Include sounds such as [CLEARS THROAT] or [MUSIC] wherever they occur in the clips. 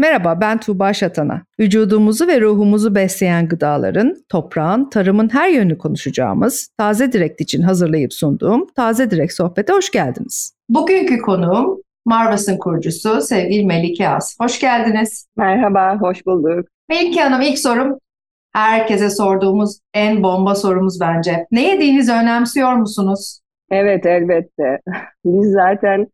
Merhaba ben Tuğba Şatana. Vücudumuzu ve ruhumuzu besleyen gıdaların, toprağın, tarımın her yönünü konuşacağımız Taze Direkt için hazırlayıp sunduğum Taze Direkt Sohbet'e hoş geldiniz. Bugünkü konuğum Marvas'ın kurucusu sevgili Melike As. Hoş geldiniz. Merhaba, hoş bulduk. Melike Hanım ilk sorum herkese sorduğumuz en bomba sorumuz bence. Ne yediğinizi önemsiyor musunuz? Evet elbette. [LAUGHS] Biz zaten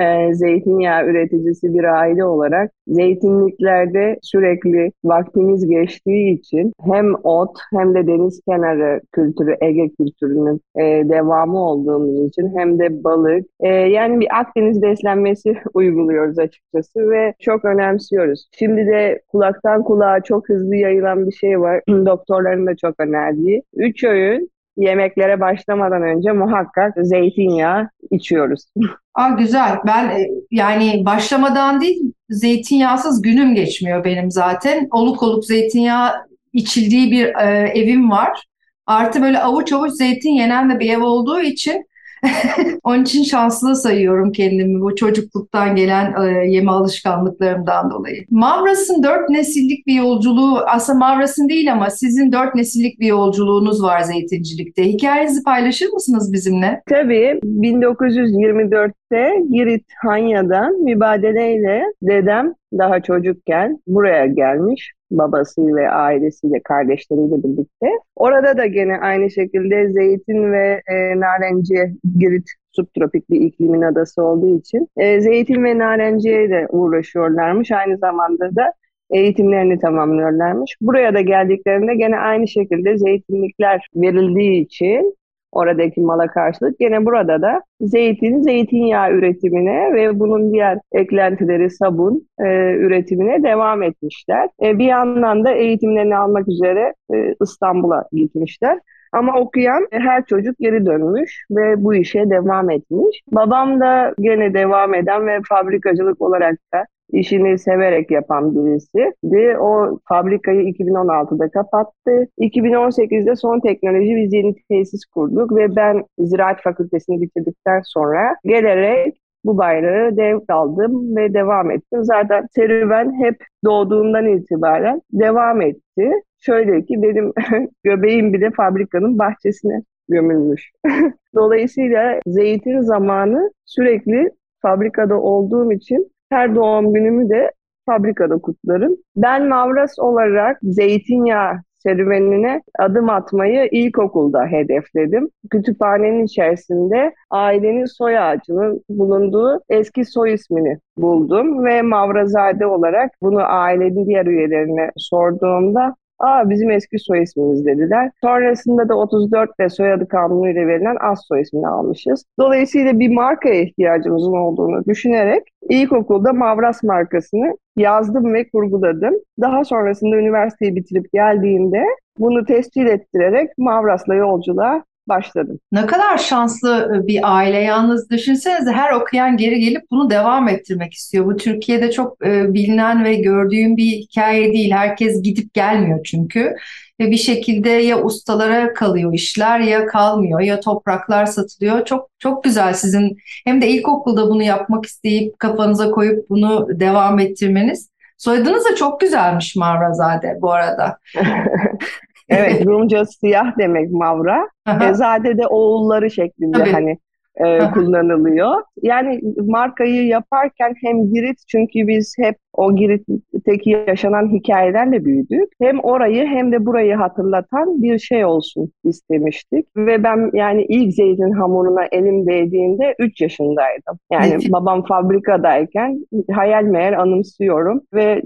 e, zeytinyağı üreticisi bir aile olarak zeytinliklerde sürekli vaktimiz geçtiği için hem ot hem de deniz kenarı kültürü, Ege kültürünün e, devamı olduğumuz için hem de balık e, yani bir Akdeniz beslenmesi [LAUGHS] uyguluyoruz açıkçası ve çok önemsiyoruz. Şimdi de kulaktan kulağa çok hızlı yayılan bir şey var. [CLEARS THROAT] Doktorların da çok önerdiği. Üç öğün yemeklere başlamadan önce muhakkak zeytinyağı içiyoruz. [LAUGHS] Aa, güzel. Ben e, yani başlamadan değil zeytinyağsız günüm geçmiyor benim zaten. Oluk oluk zeytinyağı içildiği bir e, evim var. Artı böyle avuç avuç zeytin yenen de bir ev olduğu için [LAUGHS] Onun için şanslı sayıyorum kendimi bu çocukluktan gelen e, yeme alışkanlıklarımdan dolayı. Mavras'ın dört nesillik bir yolculuğu, aslında Mavras'ın değil ama sizin dört nesillik bir yolculuğunuz var zeytincilikte. Hikayenizi paylaşır mısınız bizimle? Tabii. 1924'te Girit Hanya'dan mübadeleyle dedem daha çocukken buraya gelmiş babasıyla ve ailesiyle, kardeşleriyle birlikte. Orada da gene aynı şekilde zeytin ve e, narenciye, Girit subtropik bir iklimin adası olduğu için e, zeytin ve narenciye de uğraşıyorlarmış. Aynı zamanda da eğitimlerini tamamlıyorlarmış. Buraya da geldiklerinde gene aynı şekilde zeytinlikler verildiği için oradaki mala karşılık. Gene burada da zeytin, zeytinyağı üretimine ve bunun diğer eklentileri sabun e, üretimine devam etmişler. E, bir yandan da eğitimlerini almak üzere e, İstanbul'a gitmişler. Ama okuyan her çocuk geri dönmüş ve bu işe devam etmiş. Babam da gene devam eden ve fabrikacılık olarak da işini severek yapan birisi. De o fabrikayı 2016'da kapattı. 2018'de son teknoloji biz yeni tesis kurduk ve ben Ziraat Fakültesini bitirdikten sonra gelerek bu bayrağı devraldım ve devam ettim. Zaten serüven hep doğduğundan itibaren devam etti. Şöyle ki benim [LAUGHS] göbeğim bile fabrikanın bahçesine gömülmüş. [LAUGHS] Dolayısıyla zeytin zamanı sürekli fabrikada olduğum için her doğum günümü de fabrikada kutlarım. Ben Mavras olarak zeytinyağı serüvenine adım atmayı ilkokulda hedefledim. Kütüphanenin içerisinde ailenin soy ağacının bulunduğu eski soy ismini buldum ve Mavrazade olarak bunu ailenin diğer üyelerine sorduğumda Aa bizim eski soy ismimiz dediler. Sonrasında da 34'te soyadı kanunuyla verilen az soy ismini almışız. Dolayısıyla bir markaya ihtiyacımızın olduğunu düşünerek ilkokulda Mavras markasını yazdım ve kurguladım. Daha sonrasında üniversiteyi bitirip geldiğimde bunu tescil ettirerek Mavras'la yolculuğa başladım. Ne kadar şanslı e, bir aile yalnız düşünsenize her okuyan geri gelip bunu devam ettirmek istiyor. Bu Türkiye'de çok e, bilinen ve gördüğüm bir hikaye değil. Herkes gidip gelmiyor çünkü. Ve bir şekilde ya ustalara kalıyor işler ya kalmıyor ya topraklar satılıyor. Çok çok güzel sizin hem de ilkokulda bunu yapmak isteyip kafanıza koyup bunu devam ettirmeniz. Soyadınız da çok güzelmiş Mavrazade bu arada. [LAUGHS] Evet, Rumca siyah demek Mavra. Ezade de oğulları şeklinde Tabii. hani e, kullanılıyor. Yani markayı yaparken hem Girit çünkü biz hep o Girit'teki yaşanan hikayelerle büyüdük. Hem orayı hem de burayı hatırlatan bir şey olsun istemiştik. Ve ben yani ilk zeytin hamuruna elim değdiğinde 3 yaşındaydım. Yani babam fabrikadayken hayal meyal anımsıyorum ve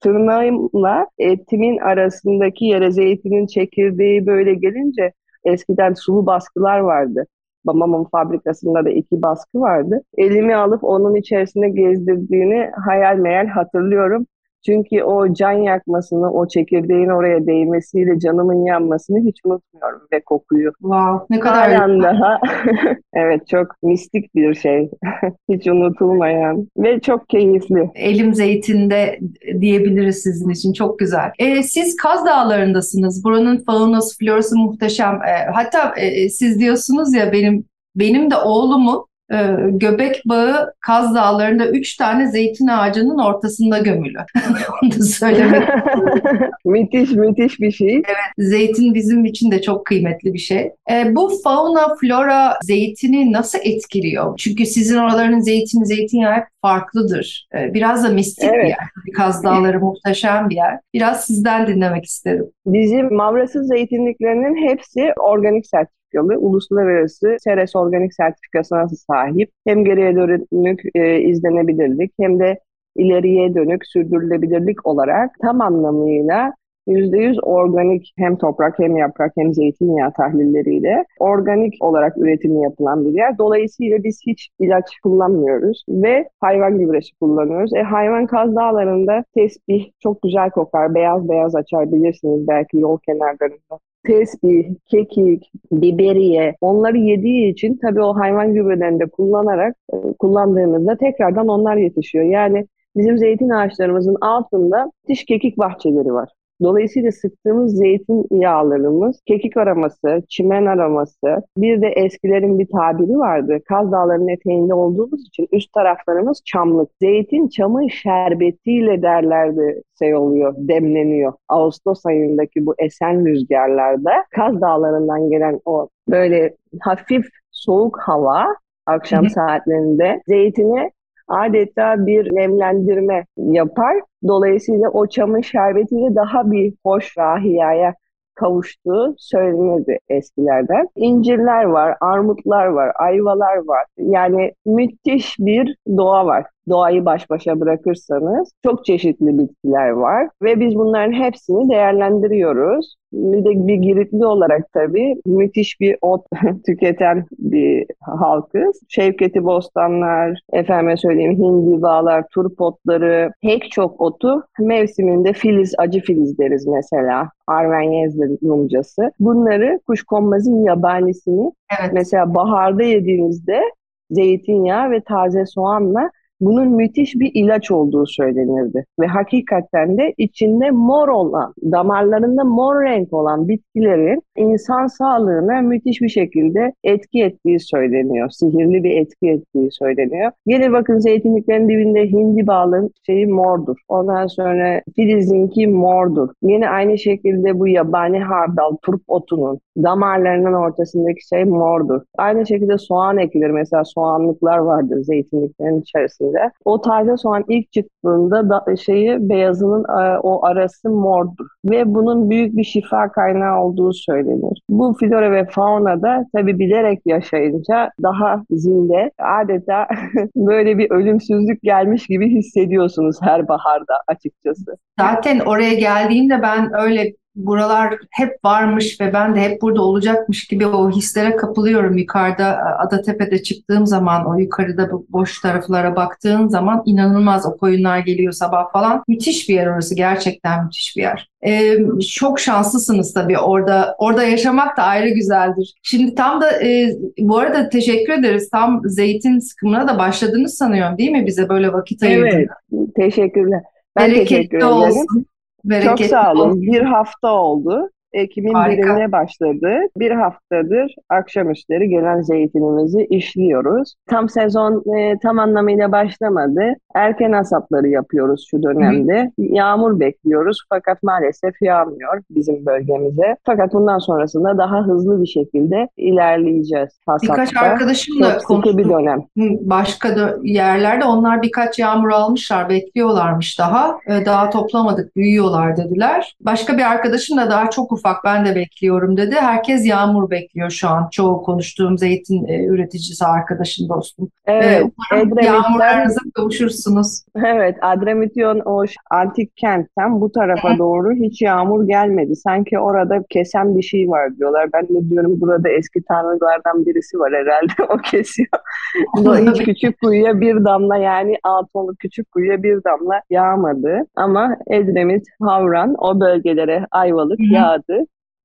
tırnağımla etimin arasındaki yere zeytinin çekirdeği böyle gelince eskiden sulu baskılar vardı. Babamın fabrikasında da iki baskı vardı. Elimi alıp onun içerisinde gezdirdiğini hayal meyal hatırlıyorum. Çünkü o can yakmasını, o çekirdeğin oraya değmesiyle canımın yanmasını hiç unutmuyorum ve kokuyu. Wow, ne kadar Halen daha [LAUGHS] evet çok mistik bir şey. [LAUGHS] hiç unutulmayan ve çok keyifli. Elim zeytinde diyebiliriz sizin için. Çok güzel. Ee, siz Kaz Dağları'ndasınız. Buranın faunası, florası muhteşem. Ee, hatta e, siz diyorsunuz ya benim benim de oğlumun e, göbek bağı Kaz Dağları'nda üç tane zeytin ağacının ortasında gömülü. [LAUGHS] Onu da söylemek [LAUGHS] müthiş müthiş bir şey. Evet, zeytin bizim için de çok kıymetli bir şey. E, bu fauna, flora zeytini nasıl etkiliyor? Çünkü sizin oraların zeytini, zeytinyağı hep farklıdır. E, biraz da mistik evet. bir yer. Kaz Dağları [LAUGHS] muhteşem bir yer. Biraz sizden dinlemek isterim. Bizim mavrasız zeytinliklerinin hepsi organik sertifikalı, uluslararası Seres organik sertifikasına sahip. Hem geriye dönük e, izlenebilirlik hem de ileriye dönük sürdürülebilirlik olarak tam anlamıyla %100 organik hem toprak hem yaprak hem zeytinyağı tahlilleriyle organik olarak üretimi yapılan bir yer. Dolayısıyla biz hiç ilaç kullanmıyoruz ve hayvan gübresi kullanıyoruz. E, hayvan kaz dağlarında tesbih çok güzel kokar, beyaz beyaz açar bilirsiniz belki yol kenarlarında tesbih, kekik, biberiye onları yediği için tabii o hayvan gübrelerini de kullanarak e, kullandığımızda tekrardan onlar yetişiyor. Yani bizim zeytin ağaçlarımızın altında diş kekik bahçeleri var. Dolayısıyla sıktığımız zeytin yağlarımız kekik aroması, çimen aroması, bir de eskilerin bir tabiri vardı. Kaz Dağları'nın eteğinde olduğumuz için üst taraflarımız çamlık. Zeytin çamın şerbetiyle derlerdi şey oluyor, demleniyor. Ağustos ayındaki bu esen rüzgarlarda Kaz Dağları'ndan gelen o böyle hafif soğuk hava akşam saatlerinde zeytini adeta bir nemlendirme yapar. Dolayısıyla o çamın şerbetiyle daha bir hoş rahiyaya kavuştuğu söylenirdi eskilerden. İncirler var, armutlar var, ayvalar var. Yani müthiş bir doğa var doğayı baş başa bırakırsanız çok çeşitli bitkiler var ve biz bunların hepsini değerlendiriyoruz. Bir de bir Giritli olarak tabii müthiş bir ot [LAUGHS] tüketen bir halkız. Şevketi bostanlar, efendime söyleyeyim hindibalar, turp otları, pek çok otu mevsiminde filiz, acı filiz deriz mesela. Arvenyez'dir Rumcası. Bunları kuşkonmazın yabanisini evet. mesela baharda yediğinizde zeytinyağı ve taze soğanla bunun müthiş bir ilaç olduğu söylenirdi. Ve hakikaten de içinde mor olan, damarlarında mor renk olan bitkilerin insan sağlığına müthiş bir şekilde etki ettiği söyleniyor. Sihirli bir etki ettiği söyleniyor. Yine bakın zeytinliklerin dibinde hindi bağının şeyi mordur. Ondan sonra filizinki mordur. Yine aynı şekilde bu yabani hardal, turp otunun damarlarının ortasındaki şey mordur. Aynı şekilde soğan ekilir. Mesela soğanlıklar vardır zeytinliklerin içerisinde. O taze soğan ilk çıktığında da şeyi beyazının e, o arası mordur. Ve bunun büyük bir şifa kaynağı olduğu söylenir. Bu flora ve fauna da tabi bilerek yaşayınca daha zinde adeta [LAUGHS] böyle bir ölümsüzlük gelmiş gibi hissediyorsunuz her baharda açıkçası. Zaten oraya geldiğimde ben öyle buralar hep varmış ve ben de hep burada olacakmış gibi o hislere kapılıyorum yukarıda Adatepe'de çıktığım zaman o yukarıda boş taraflara baktığın zaman inanılmaz o koyunlar geliyor sabah falan. Müthiş bir yer orası gerçekten müthiş bir yer. Ee, çok şanslısınız tabii orada orada yaşamak da ayrı güzeldir. Şimdi tam da e, bu arada teşekkür ederiz. Tam zeytin sıkımına da başladınız sanıyorum değil mi bize böyle vakit ayırdınız? Evet teşekkürler. Ben Bereketli teşekkür ederim. olsun. Bereketli Çok sağ olun. Olsun. Bir hafta oldu. Ekim'in Harika. birine başladı. Bir haftadır akşamüstleri gelen zeytinimizi işliyoruz. Tam sezon e, tam anlamıyla başlamadı. Erken hasatları yapıyoruz şu dönemde. Hı. Yağmur bekliyoruz fakat maalesef yağmıyor bizim bölgemize. Fakat bundan sonrasında daha hızlı bir şekilde ilerleyeceğiz hasatta. Birkaç arkadaşımla konuştum. bir dönem. Başka yerlerde onlar birkaç yağmur almışlar, bekliyorlarmış daha. E, daha toplamadık, büyüyorlar dediler. Başka bir arkadaşım da daha çok ufak ben de bekliyorum dedi. Herkes yağmur bekliyor şu an. Çoğu konuştuğum zeytin e, üreticisi arkadaşım dostum. Evet. E, yağmurlarınıza kavuşursunuz. Evet. Adremityon o antik kentten bu tarafa Hı. doğru hiç yağmur gelmedi. Sanki orada kesen bir şey var diyorlar. Ben de diyorum burada eski tanrılardan birisi var herhalde. [LAUGHS] o kesiyor. hiç [LAUGHS] küçük kuyuya bir damla yani Altonlu küçük kuyuya bir damla yağmadı. Ama Edremit, Havran o bölgelere Ayvalık Hı. yağdı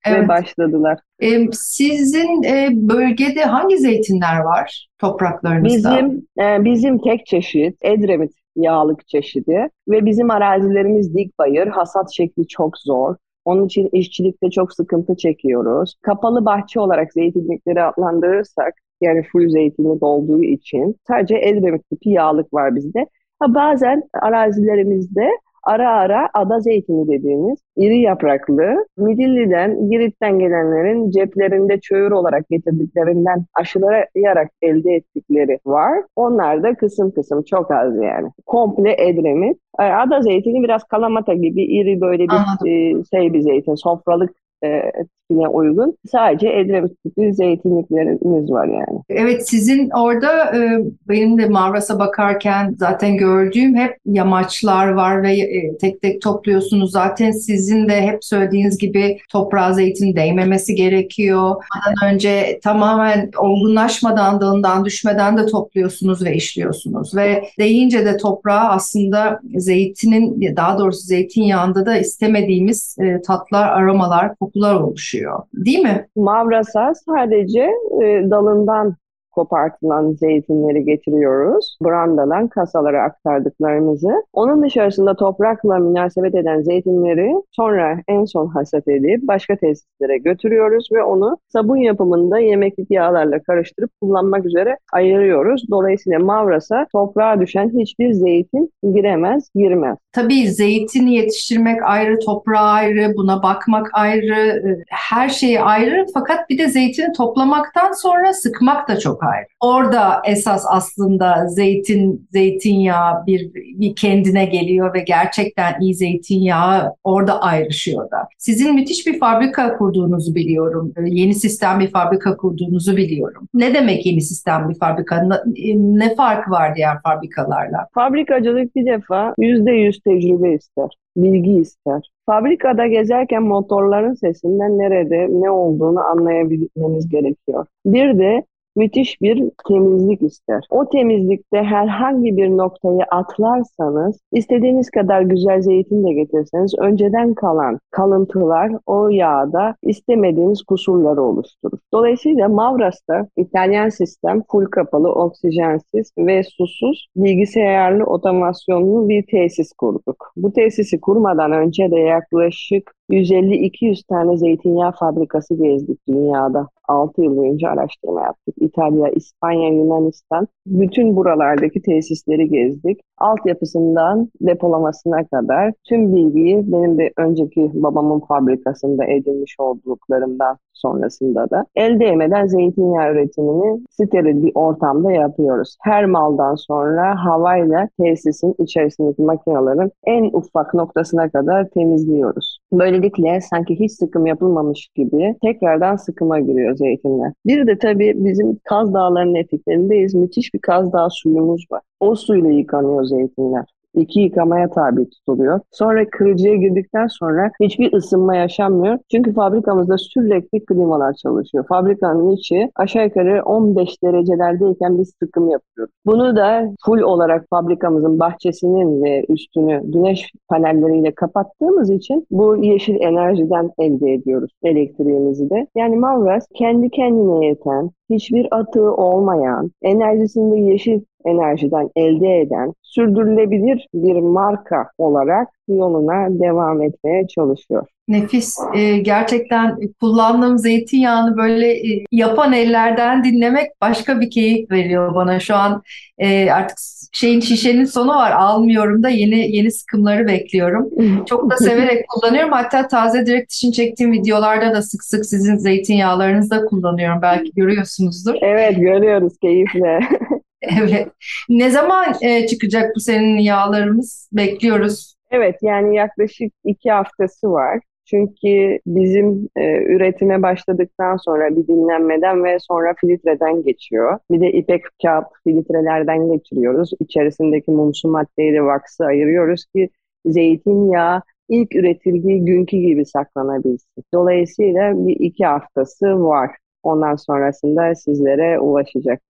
evet. ve başladılar. Ee, sizin e, bölgede hangi zeytinler var topraklarınızda? Bizim e, bizim tek çeşit Edremit yağlık çeşidi ve bizim arazilerimiz dik bayır, hasat şekli çok zor. Onun için işçilikte çok sıkıntı çekiyoruz. Kapalı bahçe olarak zeytinlikleri adlandırırsak Yani full zeytinlik olduğu için sadece Edremit tipi yağlık var bizde. Ha, bazen arazilerimizde ara ara ada zeytini dediğimiz iri yapraklı Midilli'den, Girit'ten gelenlerin ceplerinde çöğür olarak getirdiklerinden aşılayarak elde ettikleri var. Onlar da kısım kısım çok az yani. Komple Edremit. Ada zeytini biraz kalamata gibi iri böyle bir e, şey bir zeytin, sofralık e, tipine uygun. Sadece Edremit tipi zeytinliklerimiz var yani. Evet sizin orada e, benim de Mavras'a bakarken zaten gördüğüm hep yamaçlar var ve e, tek tek topluyorsunuz. Zaten sizin de hep söylediğiniz gibi toprağa zeytin değmemesi gerekiyor. Ondan önce tamamen olgunlaşmadan, dalından düşmeden de topluyorsunuz ve işliyorsunuz. Ve değince de toprağa aslında zeytinin daha doğrusu zeytinyağında da istemediğimiz e, tatlar, aromalar, kokular oluşuyor. Değil mi? Mavrasa sadece e, dalından kopartılan zeytinleri getiriyoruz. Brandadan kasalara aktardıklarımızı. Onun dışarısında toprakla münasebet eden zeytinleri sonra en son hasat edip başka tesislere götürüyoruz ve onu sabun yapımında yemeklik yağlarla karıştırıp kullanmak üzere ayırıyoruz. Dolayısıyla mavrasa toprağa düşen hiçbir zeytin giremez, girmez. Tabii zeytini yetiştirmek ayrı, toprağa ayrı, buna bakmak ayrı, e, her şey ayrı. Fakat bir de zeytini toplamaktan sonra sıkmak da çok ayrı. Orada esas aslında zeytin, zeytinyağı bir, bir kendine geliyor ve gerçekten iyi zeytinyağı orada ayrışıyor da. Sizin müthiş bir fabrika kurduğunuzu biliyorum. Yeni sistem bir fabrika kurduğunuzu biliyorum. Ne demek yeni sistem bir fabrika? Ne fark var diğer fabrikalarla? Fabrikacılık bir defa %100 tecrübe ister, bilgi ister. Fabrikada gezerken motorların sesinden nerede ne olduğunu anlayabilmeniz gerekiyor. Bir de müthiş bir temizlik ister. O temizlikte herhangi bir noktayı atlarsanız, istediğiniz kadar güzel zeytin de getirseniz önceden kalan kalıntılar o yağda istemediğiniz kusurları oluşturur. Dolayısıyla Mavras'ta İtalyan sistem full kapalı, oksijensiz ve susuz bilgisayarlı otomasyonlu bir tesis kurduk. Bu tesisi kurmadan önce de yaklaşık 150-200 tane zeytinyağı fabrikası gezdik dünyada. 6 yıl boyunca araştırma yaptık. İtalya, İspanya, Yunanistan. Bütün buralardaki tesisleri gezdik. Altyapısından depolamasına kadar tüm bilgiyi benim de önceki babamın fabrikasında edinmiş olduklarımdan sonrasında da el değmeden zeytinyağı üretimini steril bir ortamda yapıyoruz. Her maldan sonra havayla tesisin içerisindeki makinelerin en ufak noktasına kadar temizliyoruz. Böylelikle sanki hiç sıkım yapılmamış gibi tekrardan sıkıma giriyor zeytinler. Bir de tabii bizim Kaz Dağları'nın eteklerindeyiz. Müthiş bir Kaz Dağı suyumuz var. O suyla yıkanıyor zeytinler iki yıkamaya tabi tutuluyor. Sonra kırıcıya girdikten sonra hiçbir ısınma yaşanmıyor. Çünkü fabrikamızda sürekli klimalar çalışıyor. Fabrikanın içi aşağı yukarı 15 derecelerdeyken biz sıkım yapıyoruz. Bunu da full olarak fabrikamızın bahçesinin ve üstünü güneş panelleriyle kapattığımız için bu yeşil enerjiden elde ediyoruz elektriğimizi de. Yani Mavras kendi kendine yeten, hiçbir atığı olmayan, enerjisinde yeşil enerjiden elde eden, sürdürülebilir bir marka olarak yoluna devam etmeye çalışıyor. Nefis. Ee, gerçekten kullandığım zeytinyağını böyle e, yapan ellerden dinlemek başka bir keyif veriyor bana. Şu an e, artık şeyin şişenin sonu var. Almıyorum da yeni yeni sıkımları bekliyorum. [LAUGHS] Çok da severek kullanıyorum. Hatta taze direkt için çektiğim videolarda da sık sık sizin zeytinyağlarınızı da kullanıyorum. Belki görüyorsunuzdur. Evet görüyoruz keyifle. [LAUGHS] [LAUGHS] Evet. Ne zaman e, çıkacak bu senin yağlarımız? Bekliyoruz. Evet yani yaklaşık iki haftası var. Çünkü bizim e, üretime başladıktan sonra bir dinlenmeden ve sonra filtreden geçiyor. Bir de ipek kağıt filtrelerden geçiriyoruz. İçerisindeki mumsu maddeyi de vaksı ayırıyoruz ki zeytinyağı ilk üretildiği günkü gibi saklanabilsin. Dolayısıyla bir iki haftası var. Ondan sonrasında sizlere ulaşacak.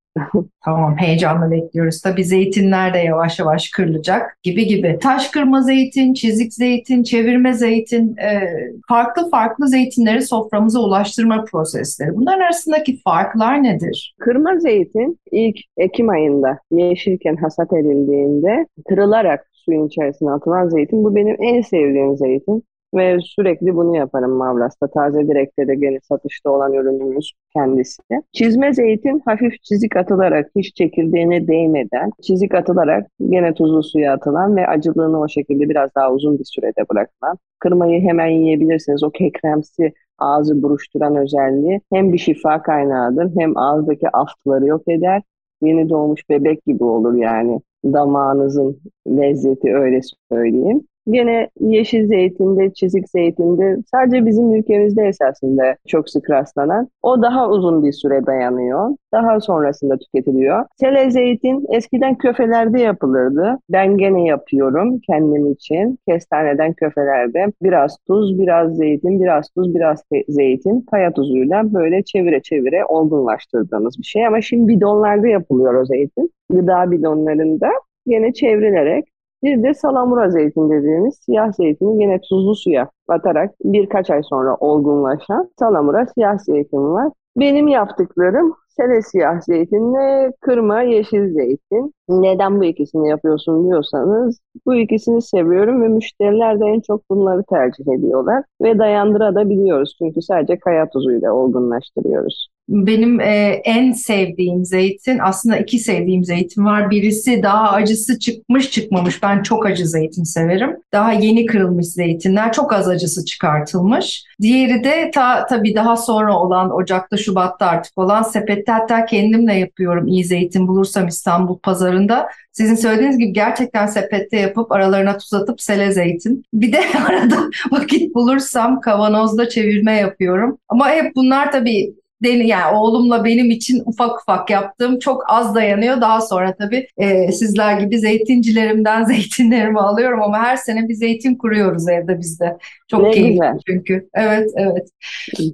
Tamam heyecanla bekliyoruz. Tabii zeytinler de yavaş yavaş kırılacak gibi gibi. Taş kırma zeytin, çizik zeytin, çevirme zeytin, e, farklı farklı zeytinleri soframıza ulaştırma prosesleri. Bunların arasındaki farklar nedir? Kırma zeytin ilk Ekim ayında yeşilken hasat edildiğinde kırılarak suyun içerisine atılan zeytin. Bu benim en sevdiğim zeytin. Ve sürekli bunu yaparım Mavras'ta. Taze Direk'te de gene satışta olan ürünümüz kendisi. Çizme zeytin hafif çizik atılarak hiç çekirdeğine değmeden çizik atılarak gene tuzlu suya atılan ve acılığını o şekilde biraz daha uzun bir sürede bırakılan. Kırmayı hemen yiyebilirsiniz. O kekremsi ağzı buruşturan özelliği hem bir şifa kaynağıdır hem ağızdaki aftıları yok eder. Yeni doğmuş bebek gibi olur yani damağınızın lezzeti öyle söyleyeyim. Gene yeşil zeytinde, çizik zeytinde sadece bizim ülkemizde esasında çok sık rastlanan. O daha uzun bir süre dayanıyor. Daha sonrasında tüketiliyor. Sele zeytin eskiden köfelerde yapılırdı. Ben gene yapıyorum kendim için. Kestaneden köfelerde biraz tuz, biraz zeytin, biraz tuz, biraz zeytin, kaya tuzuyla böyle çevire çevire olgunlaştırdığımız bir şey. Ama şimdi bidonlarda yapılıyor o zeytin. Gıda bidonlarında yine çevrilerek bir de salamura zeytin dediğimiz siyah zeytini yine tuzlu suya atarak birkaç ay sonra olgunlaşan salamura siyah zeytin var. Benim yaptıklarım sele siyah zeytinle kırma yeşil zeytin. Neden bu ikisini yapıyorsun diyorsanız bu ikisini seviyorum ve müşteriler de en çok bunları tercih ediyorlar ve dayandırabiliyoruz çünkü sadece kaya tuzuyla olgunlaştırıyoruz. Benim e, en sevdiğim zeytin aslında iki sevdiğim zeytin var. Birisi daha acısı çıkmış çıkmamış. Ben çok acı zeytin severim. Daha yeni kırılmış zeytinler çok az acısı çıkartılmış. Diğeri de ta, tabii daha sonra olan Ocak'ta Şubat'ta artık olan sepette hatta kendim de yapıyorum iyi zeytin bulursam İstanbul pazarında. Sizin söylediğiniz gibi gerçekten sepette yapıp aralarına tuz atıp sele zeytin. Bir de [LAUGHS] arada vakit bulursam kavanozda çevirme yapıyorum. Ama hep bunlar tabii yani oğlumla benim için ufak ufak yaptığım çok az dayanıyor. Daha sonra tabii e, sizler gibi zeytincilerimden [LAUGHS] zeytinlerimi alıyorum ama her sene bir zeytin kuruyoruz evde bizde. Çok ne keyifli güzel. çünkü. Evet, evet.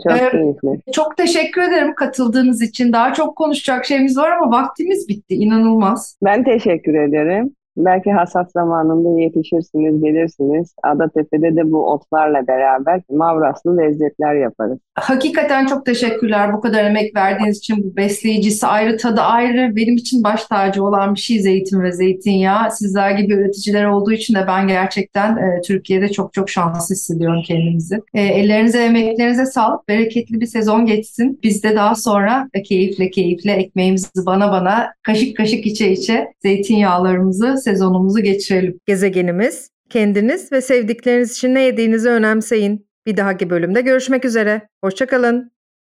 Çok ee, keyifli. Çok teşekkür ederim katıldığınız için. Daha çok konuşacak şeyimiz var ama vaktimiz bitti. İnanılmaz. Ben teşekkür ederim. Belki hasat zamanında yetişirsiniz, gelirsiniz. Adatepe'de de bu otlarla beraber mavraslı lezzetler yaparız. Hakikaten çok teşekkürler bu kadar emek verdiğiniz için. Bu besleyicisi ayrı, tadı ayrı. Benim için baş tacı olan bir şey zeytin ve zeytinyağı. Sizler gibi üreticiler olduğu için de ben gerçekten e, Türkiye'de çok çok şanslı hissediyorum kendimizi. E, ellerinize, emeklerinize sağlık. Bereketli bir sezon geçsin. Biz de daha sonra keyifle keyifle ekmeğimizi bana bana kaşık kaşık içe içe zeytinyağlarımızı sezonumuzu geçirelim. Gezegenimiz, kendiniz ve sevdikleriniz için ne yediğinizi önemseyin. Bir dahaki bölümde görüşmek üzere. Hoşçakalın.